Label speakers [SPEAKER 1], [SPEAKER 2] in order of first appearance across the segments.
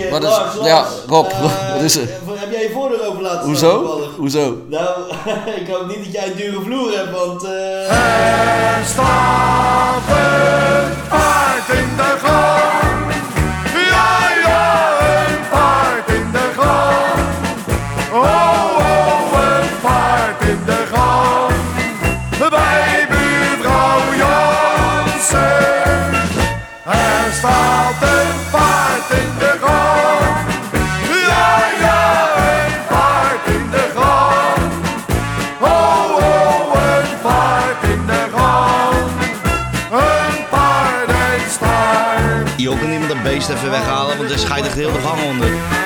[SPEAKER 1] shit.
[SPEAKER 2] Wat is-
[SPEAKER 1] Lars, Lars,
[SPEAKER 2] ja, Rob,
[SPEAKER 1] eh,
[SPEAKER 2] wat is er?
[SPEAKER 1] Heb jij je voordeur open laten staan?
[SPEAKER 2] Hoezo? Hoezo?
[SPEAKER 1] Nou, ik hoop niet dat jij een dure vloer hebt, want... eh
[SPEAKER 3] staat een paard in de gang.
[SPEAKER 4] Scheidt echt heel de gang onder.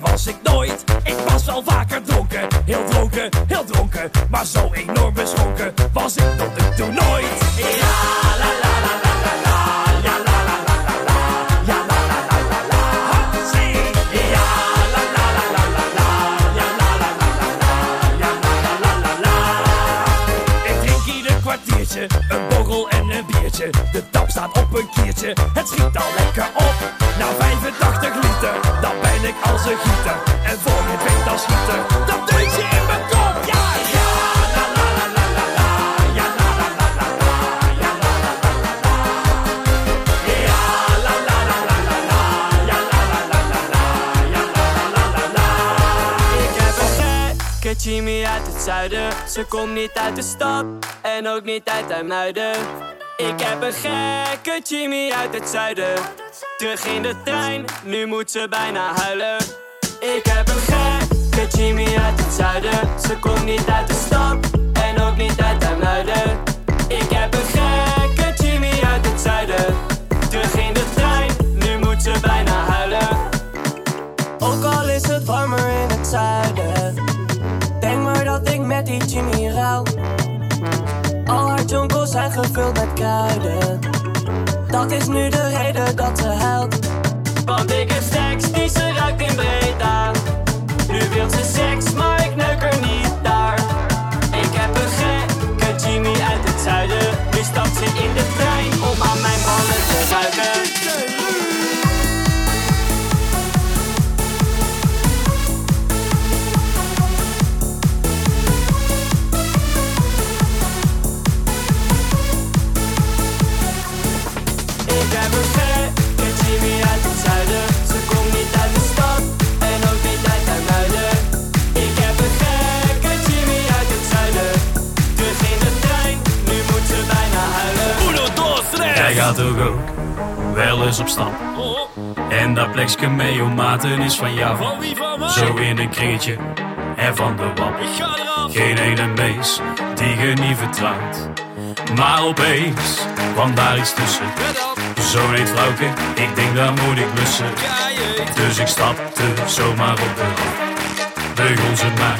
[SPEAKER 3] Was ik nooit. Ik was wel vaker dronken, heel dronken, heel dronken. Maar zo enorm beschonken was ik tot nu toe nooit. Ja, la la la la la la, ja la la la la la, ja la la la la. Ja, la la la la la la, la la. Ik drink ieder kwartiertje een borrel en een biertje. De tap staat op een kiertje, het schiet al lekker op. Na 85 liter, als een gieter. En voor je weet dan schiet er dat in mijn kop. Ja, ja, la la la la la la, ja la la la la la, ja la la la la la. Ja, la la la la la ja la la la la ja la la la la. Ik
[SPEAKER 2] uit het zuiden. Ze komt niet uit de stad en ook niet uit IJmuiden. Ik heb een gekke Jimmy uit het zuiden. Terug in de trein, nu moet ze bijna huilen. Ik heb een gekke Jimmy uit het zuiden. Ze komt niet uit de stad en ook niet uit IJmuiden. Ik heb een gekke Jimmy uit het zuiden. Terug in de trein, nu moet ze bijna huilen. Ook al is het warmer in het zuiden. Denk maar dat ik met die Jimmy rouw. Al haar jonkels zijn gevuld met kruiden. Dat is nu de reden dat ze huilt. Want ik
[SPEAKER 5] Jij gaat ook ook wel eens op stap. En dat plekje mee om maten is van jou. Zo in een kringetje en van de wap. Geen ene mees die je niet vertrouwt. Maar opeens kwam daar iets tussen. Zo heet vrouwke, ik denk daar moet ik blussen. Dus ik stapte zomaar op de rand. Begon ze mij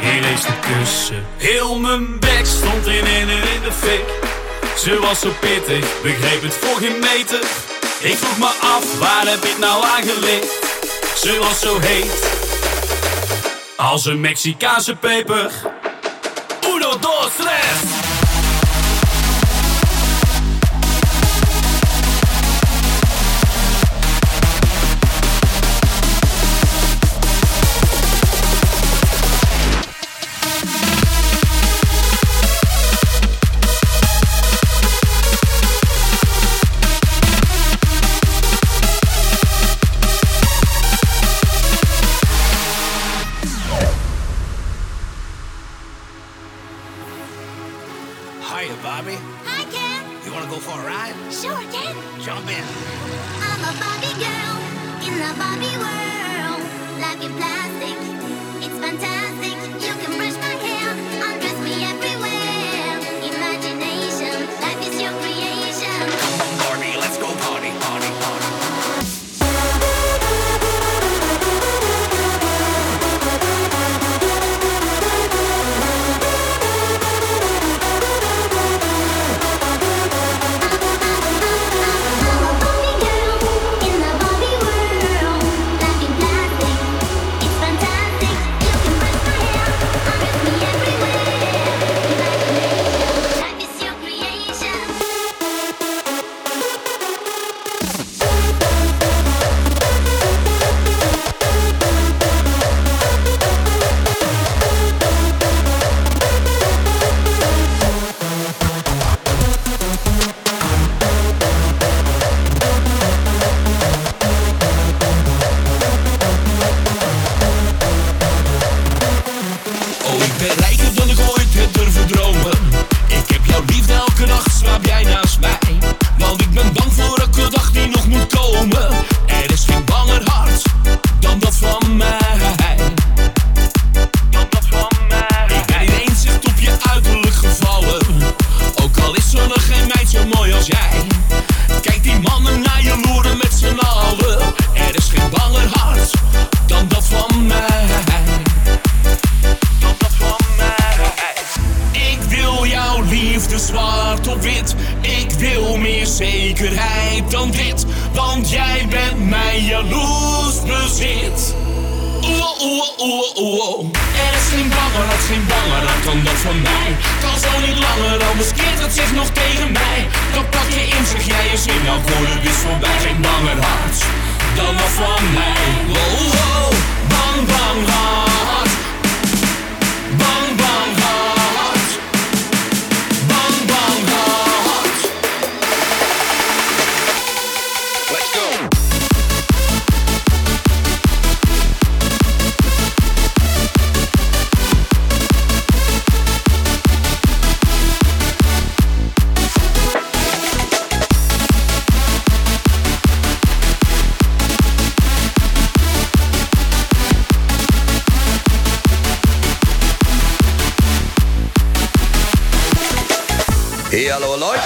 [SPEAKER 5] hier eens te kussen. Heel mijn bek stond in en in de fik. Ze was zo pittig, begreep het voor geen meter. Ik vroeg me af, waar heb ik nou aangelicht? Ze was zo heet, als een Mexicaanse peper. Uno, dos, tres!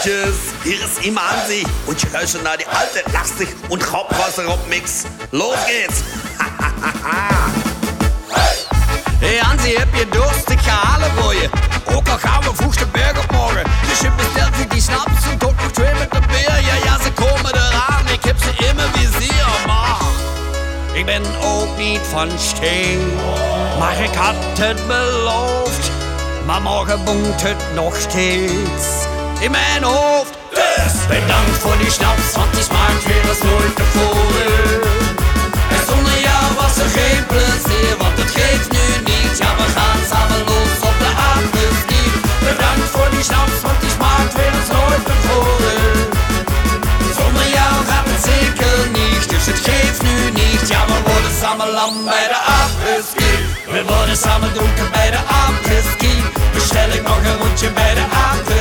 [SPEAKER 4] Leutjes, hier ist immer Hansi und je luistert naar die alte, lastig und Rockmix. Los geht's!
[SPEAKER 6] Hey Hansi, heb je dorst? Ik ga halen voor je. Ook al gaan we vroeg de berg op morgen. Dus je bestelt zich die snaps en tot nog twee met de beer. Ja, ja, ze komen eraan. Ik heb ze in mijn vizier, maar... Ik ben ook niet van steen. Maar ik had het beloofd. Maar morgen boemt het nog steeds. In mijn hoofd. Dus bedankt voor die snaps, want die smaakt weer als nooit tevoren. En zonder jou was er geen plezier, want het geeft nu niet. Ja, we gaan samen los op de apres-ski. Bedankt voor die snaps, want die smaakt weer als nooit tevoren. Zonder jou gaat het zeker niet, dus het geeft nu niet. Ja, we worden samen lam bij de apres-ski. We worden samen dronken bij de apres-ski. Bestel ik nog een rondje bij de apres-ski.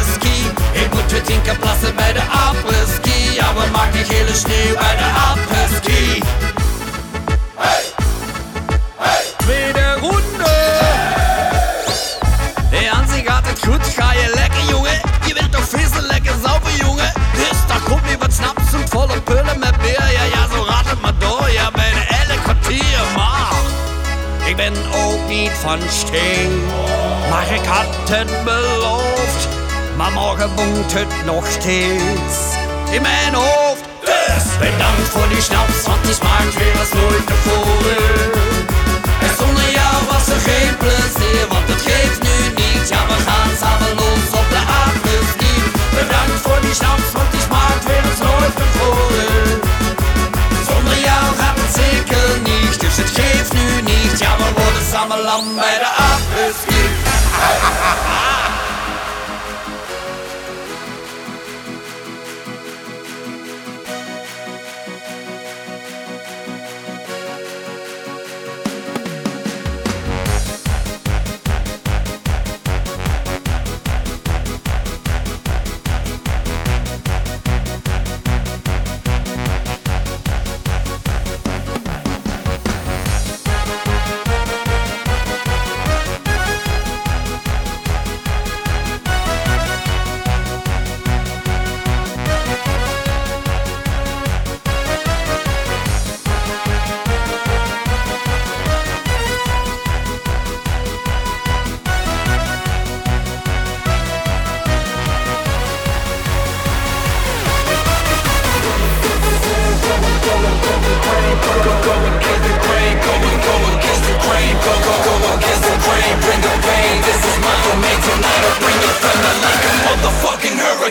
[SPEAKER 6] Ik moet weer tien keer plassen bij de apres-ski. Ja, we maken gele sneeuw bij de apres-ski. Tweede ronde. Hey Hansi, gaat het goed? Ga je lekker, jongen? Je wilt toch vissen, lekker sauber, jongen? Dus daar komt nu wat snaps en volle pullen met beer. Ja, ja, zo gaat het maar door. Ja, bijna elk kwartier, maar... Ik ben ook niet van steen. Maar ik had het beloofd. Maar morgen boemt het nog steeds. In mijn hoofd. Dus bedankt voor die snaps, want die smaakt weer als nooit tevoren. En zonder jou was er geen plezier, want het geeft nu niet. Ja, we gaan samen los op de apres-ski. Bedankt voor die snaps, want die smaakt weer als nooit tevoren. Zonder jou gaat het zeker niet, dus het geeft nu niet. Ja, we worden samen lam bij de apres-ski.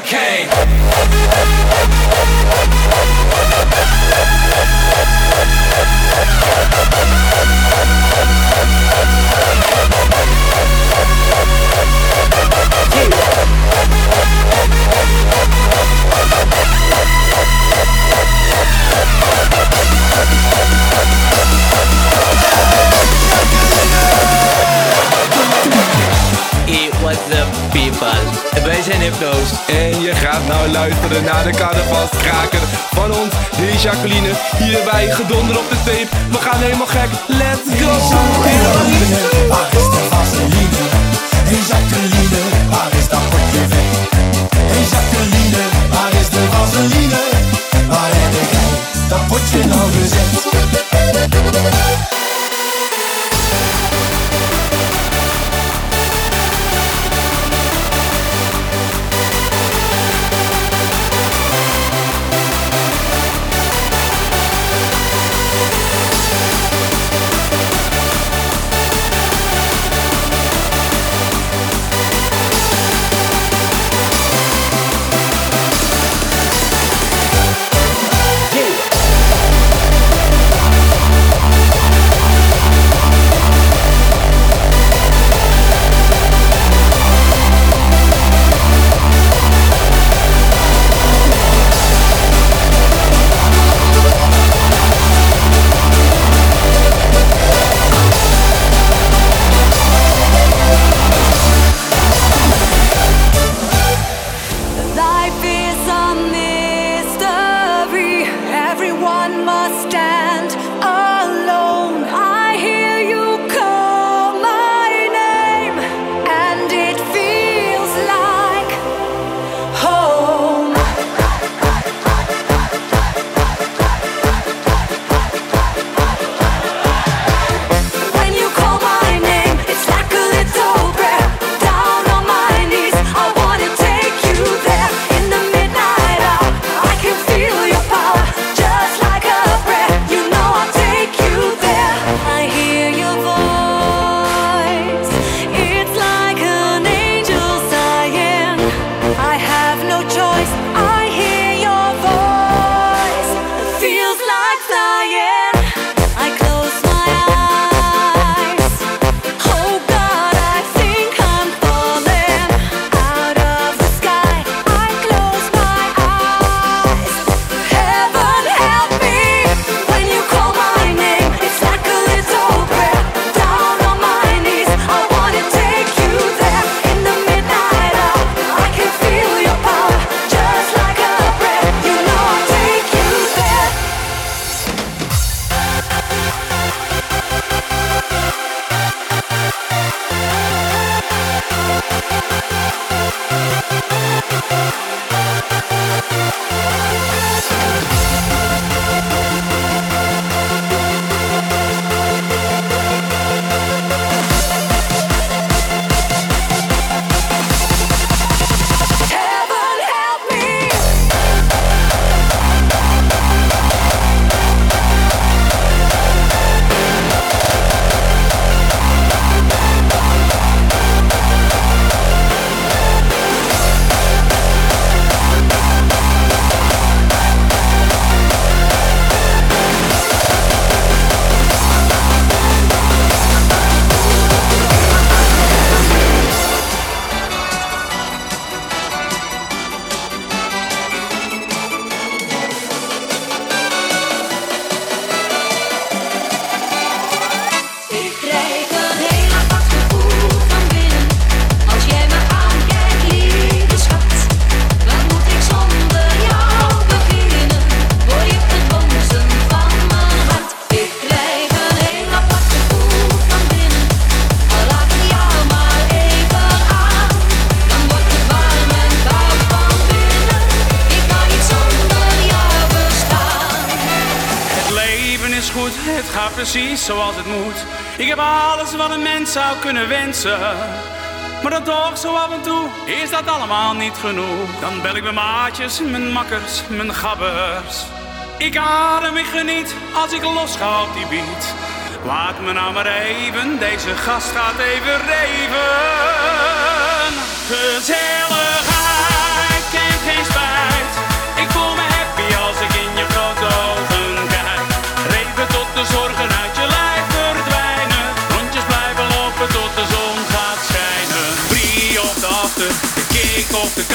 [SPEAKER 6] hurricane.
[SPEAKER 7] En je gaat nou luisteren naar de carnavalskraker van ons, de Jacqueline. Hierbij gedonder op de tape. We gaan helemaal gek. Let's go!
[SPEAKER 8] Waar is de vaseline? Hey Jacqueline, waar is dat potje weg? Hey Jacqueline, waar is de vaseline? Waar heb jij dat potje nou gezet?
[SPEAKER 9] Zou kunnen wensen. Maar dan toch zo af en toe is dat allemaal niet genoeg. Dan bel ik mijn maatjes, mijn makkers, mijn gabbers. Ik adem, ik geniet als ik los ga op die beat. Laat me nou maar even, deze gast gaat even reven. Gezelligheid kent geen spijt. Ik voel me happy als ik in je grote ogen kijk. Reven tot de zorgen de kick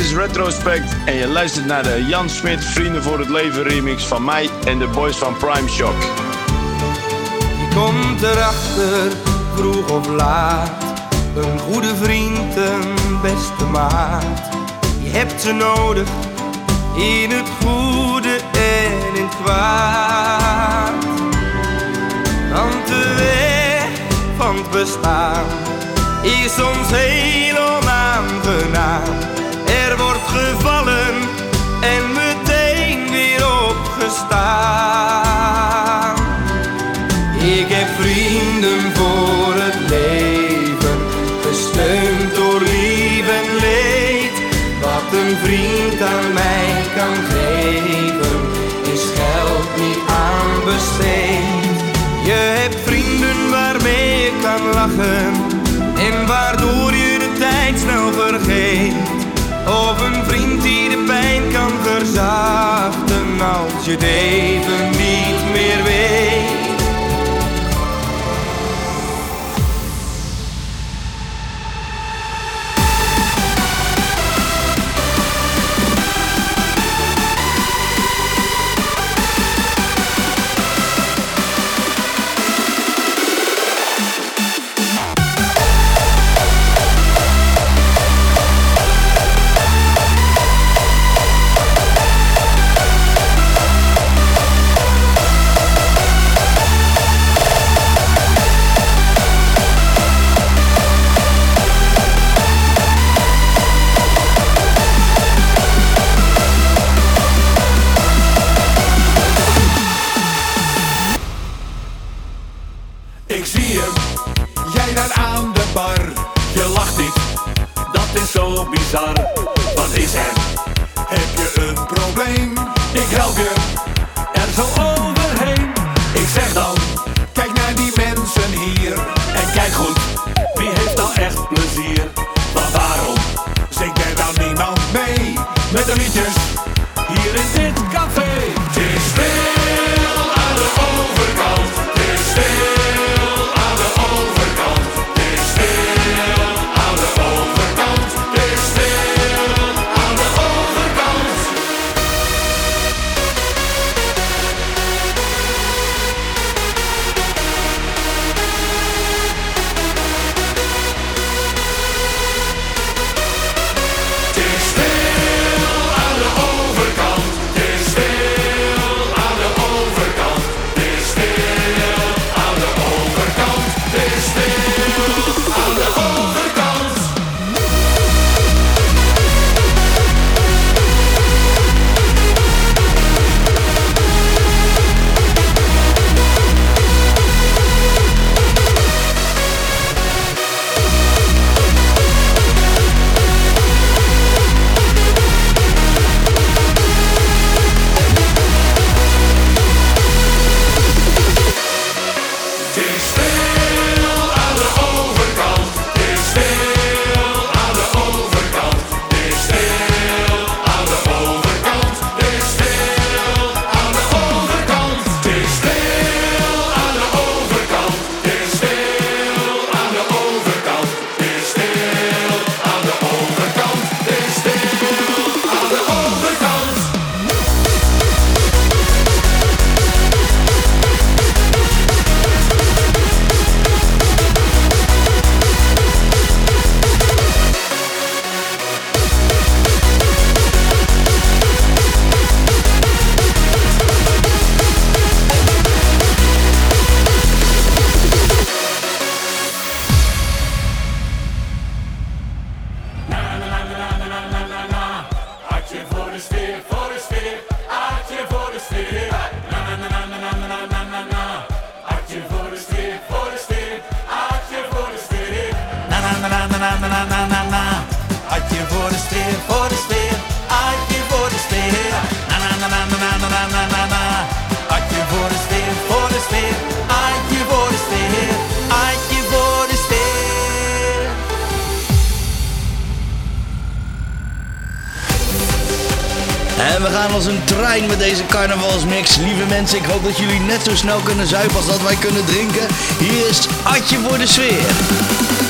[SPEAKER 10] is
[SPEAKER 4] Retrospect en je luistert naar de Jan Smit Vrienden voor het Leven remix van mij en de boys van Prime Shock.
[SPEAKER 11] Je komt erachter, vroeg of laat. Een goede vriend, een beste maat. Je hebt ze nodig, in het goede en in het kwaad. Want de weg van het bestaan is soms heel onaangenaam gevallen
[SPEAKER 4] en meteen weer opgestaan. Ik heb vrienden voor het leven, gesteund door lief en leed. Wat een vriend aan mij kan geven. als je leven niet
[SPEAKER 1] Lieve mensen, ik hoop dat jullie net zo snel kunnen zuipen als dat wij kunnen drinken. Hier is Atje voor de sfeer.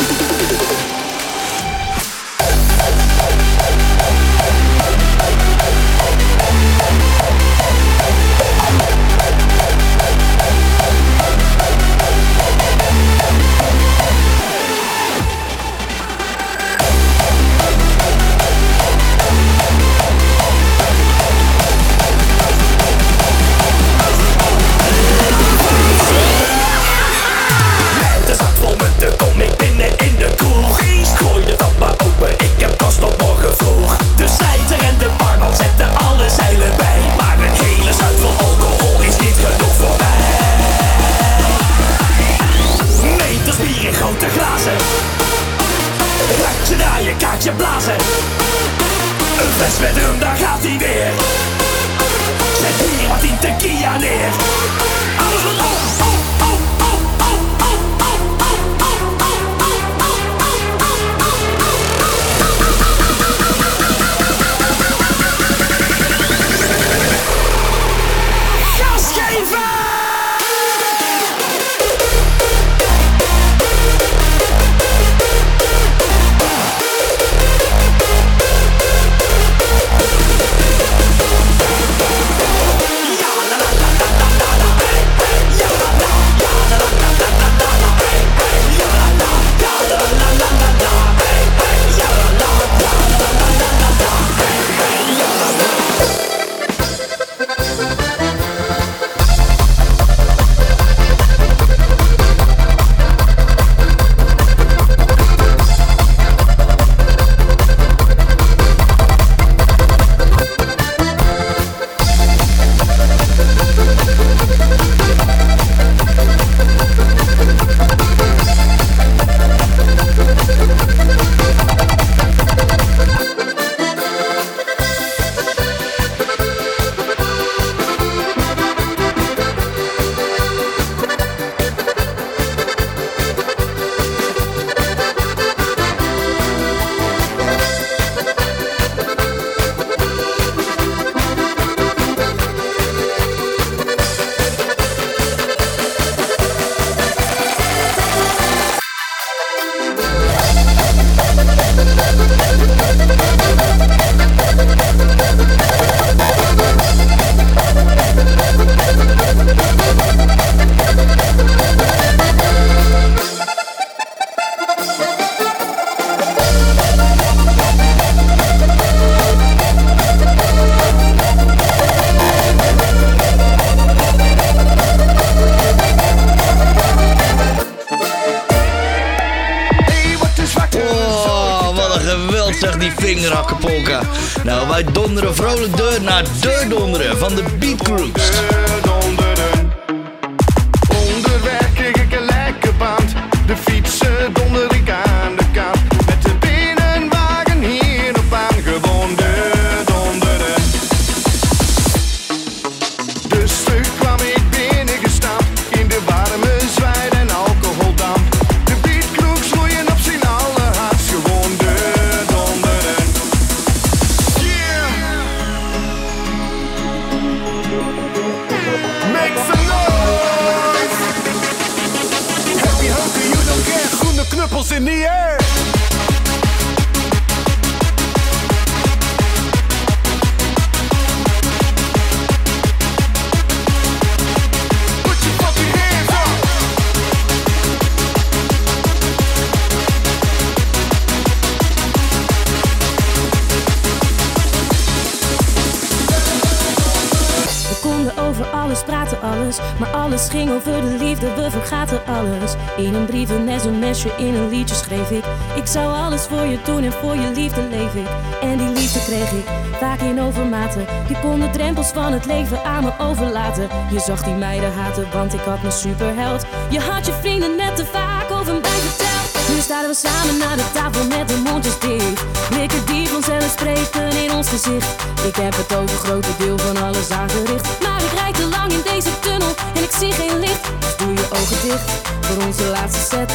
[SPEAKER 12] Voor
[SPEAKER 13] je liefde leef ik. En die liefde kreeg ik, vaak in overmaten. Je kon de drempels van het leven aan me overlaten. Je zag die meiden haten, want ik had mijn superheld. Je had je vrienden net te vaak over mij verteld. Nu staan we samen naar de tafel met de mondjes dicht. Blikken die vanzelf spreken in ons gezicht. Ik heb het over grote deel van alles aangericht. Maar ik rijd te lang in deze tunnel en ik zie geen licht. Dus doe je ogen dicht voor onze laatste set.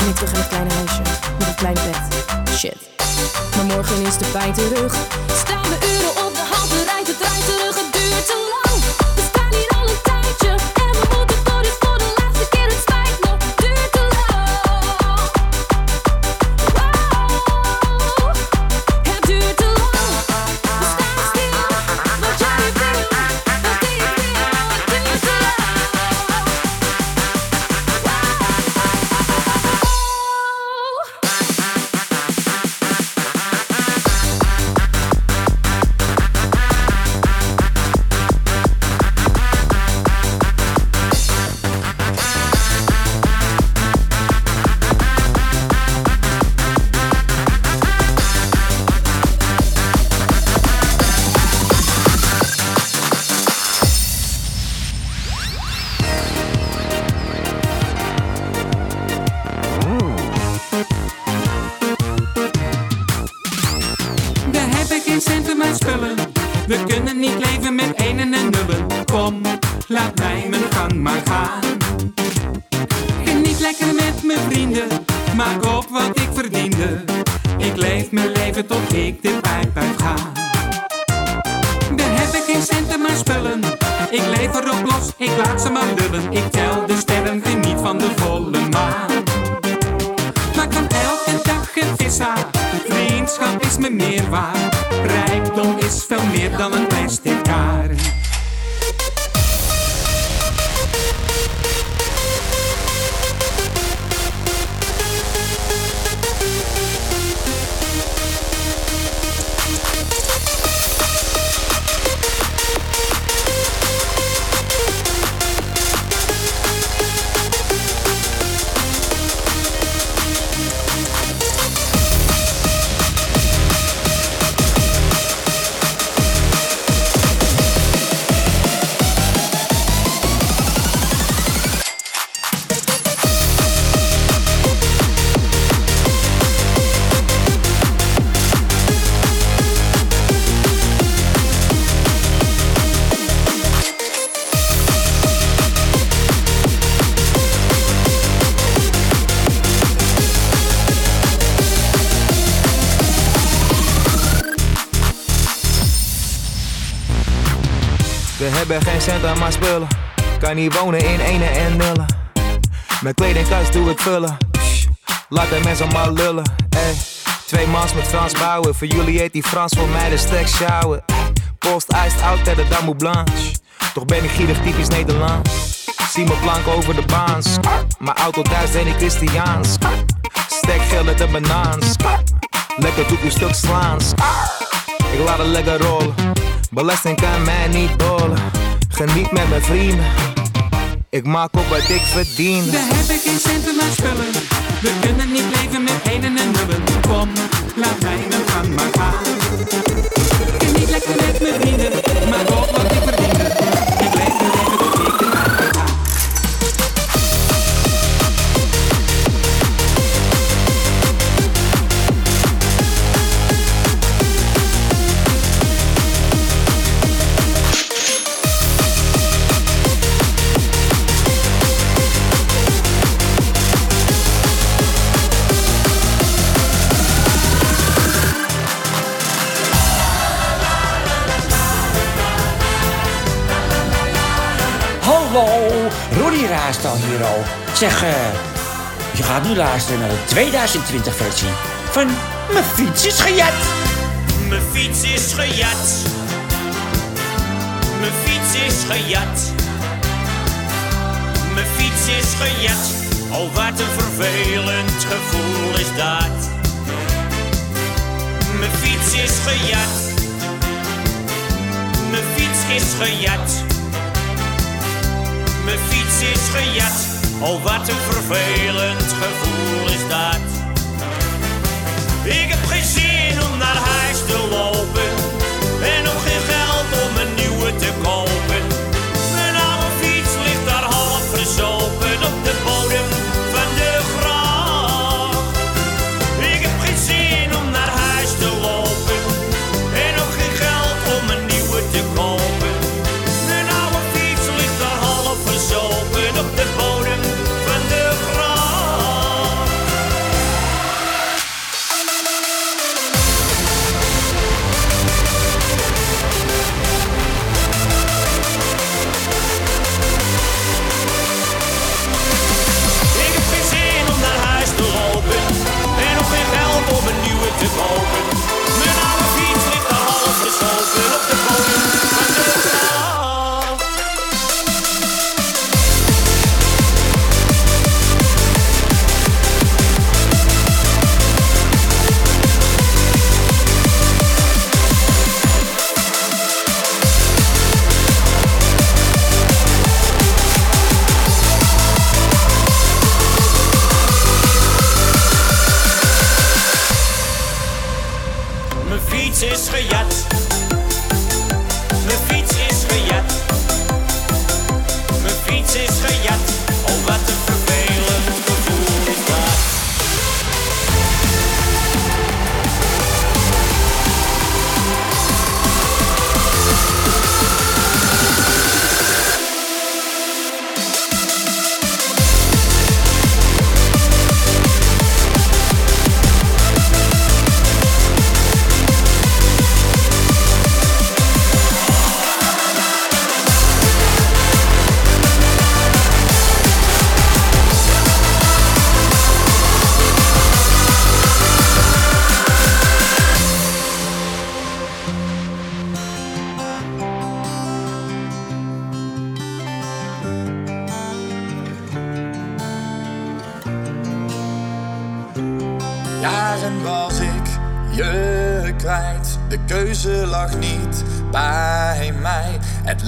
[SPEAKER 13] En ik terug het kleine huisje met een klein bed. Shit. Maar morgen is de pijn terug. Staan we uren op de halte, rijdt de trein terug. Het duurt te lang. Ik
[SPEAKER 14] laat ze maar lullen. Ik tel de sterren, geniet van de volle maan. Maar kan elke dag een vissa. Vriendschap is me meer waard.
[SPEAKER 15] Hebben geen cent aan maar spullen. Kan niet wonen in ene en nullen. Mijn kledingkast doe ik vullen. Laat de mensen maar lullen. Ey. Twee mans met Frans bouwen. Voor jullie heet die Frans, voor mij de stek sjouwen. Post out ter de Dame Blanche. Toch ben ik gierig typisch Nederlands. Zie mijn plank over de baans. Mijn auto thuis ben ik Christiaans. Stek geld met een banaans. Lekker doe een stuk slaans. Ik laat het lekker rollen. Belasting kan mij niet dolen. Geniet met mijn vrienden. Ik maak op wat ik verdien.
[SPEAKER 14] Daar heb ik geen centen maar spullen. We kunnen niet leven met enen en nullen. Kom, laat mij mijn gang maar gaan. Geniet lekker met mijn vrienden. Maak op wat ik verdiende.
[SPEAKER 16] Hier al. Zeg, eh, je gaat nu luisteren naar de 2020 versie van Mijn fiets is gejat.
[SPEAKER 6] Mijn fiets is gejat. Mijn fiets is gejat. Mijn fiets is gejat. Oh, wat een vervelend gevoel is dat. Mijn fiets is gejat. Mijn fiets is gejat. Fiets. Oh, wat een vervelend gevoel is dat. Ik heb geen zin om naar huis Mijn fiets is gejat. Mijn fiets is gejat. Mijn fiets is gejat.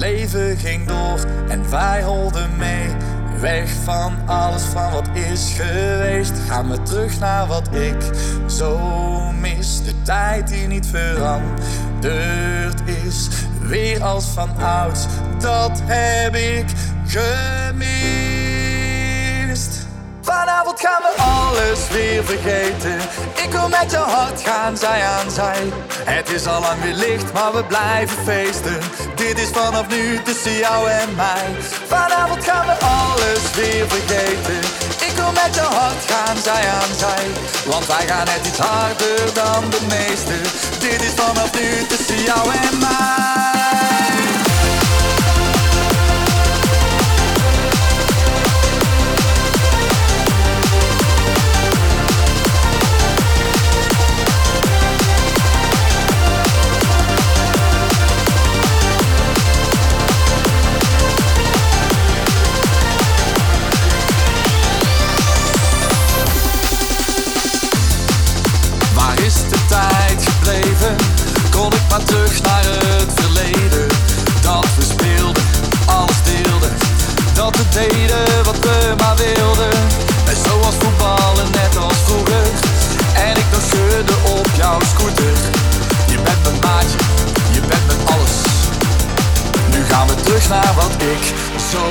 [SPEAKER 8] Leven ging door en wij holden mee. Weg van alles van wat is geweest. Gaan we terug naar wat ik zo mis. De tijd die niet veranderd is. Weer als van ouds, dat heb ik gemist. Vanavond gaan we alles weer vergeten. Ik wil met je hart gaan, zij aan zij. Het is al lang weer licht, maar we blijven feesten. Dit is vanaf nu tussen jou en mij. Vanavond gaan we alles weer vergeten. Ik wil met je hart gaan, zij aan zij. Want wij gaan net iets harder dan de meesten. Dit is vanaf nu tussen jou en mij. Terug naar wat ik zo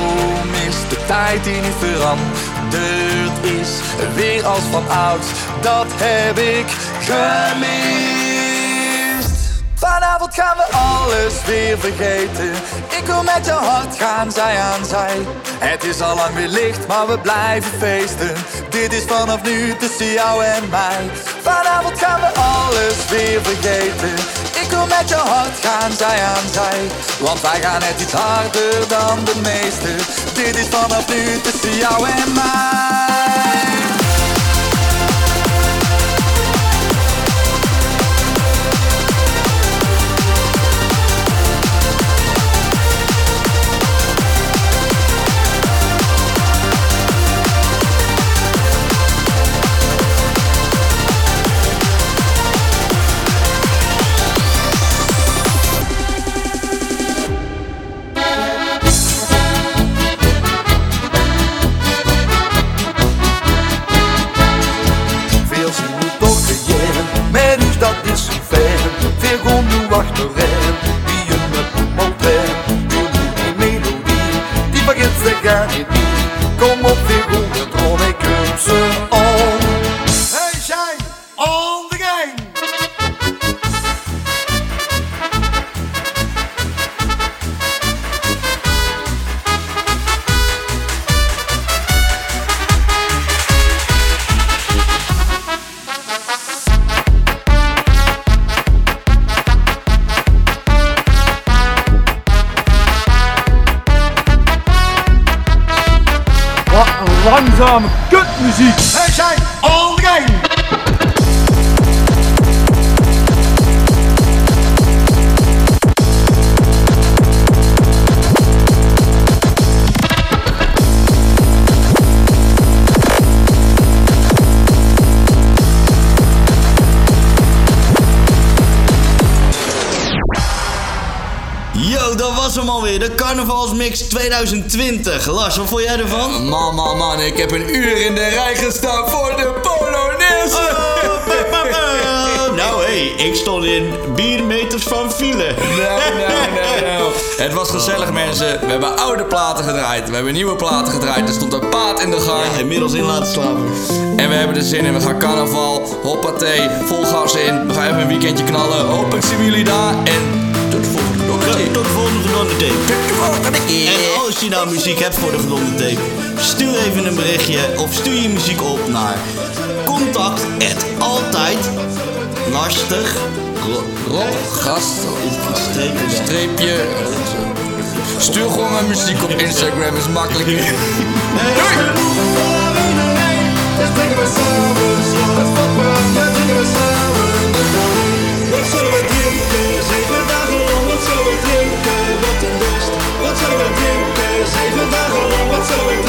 [SPEAKER 8] mis. De tijd die niet veranderd is Weer als van oud, dat heb ik gemist. Vanavond gaan we alles weer vergeten. Ik wil met je hart gaan, zij aan zij. Het is al lang weer licht, maar we blijven feesten. Dit is vanaf nu tussen jou en mij. Vanavond gaan we alles weer vergeten Ik wil met je hart gaan, zij aan zij. Want wij gaan net iets harder dan de meesten Dit is vanaf nu tussen jou en mij
[SPEAKER 17] nu langsam, Göttmusik. Hey, Schein, all the game.
[SPEAKER 1] Alweer. De Carnavalsmix 2020. Lars, wat vond jij ervan?
[SPEAKER 18] Man, man, man, ik heb een uur in de rij gestaan voor de Polonaise.
[SPEAKER 1] nou, hé, hey, ik stond in biermeters van file.
[SPEAKER 18] Nou, nou, nou, nou. Het was gezellig, mensen. We hebben oude platen gedraaid. We hebben nieuwe platen gedraaid. Er stond een paard in de gang.
[SPEAKER 1] inmiddels in laten slapen.
[SPEAKER 18] En we hebben er zin in. We gaan carnaval, hoppatee, vol gas in. We gaan even een weekendje knallen. Hopelijk zien we jullie daar. En tot de volgende.
[SPEAKER 1] Tot de volgende en als je nou muziek hebt voor de Blonde Tape, stuur even een berichtje of stuur je muziek op naar contact altijd lastig
[SPEAKER 18] gast
[SPEAKER 1] streepje
[SPEAKER 18] stuur gewoon mijn muziek op Instagram is makkelijk.
[SPEAKER 17] 谁和他和我？我走。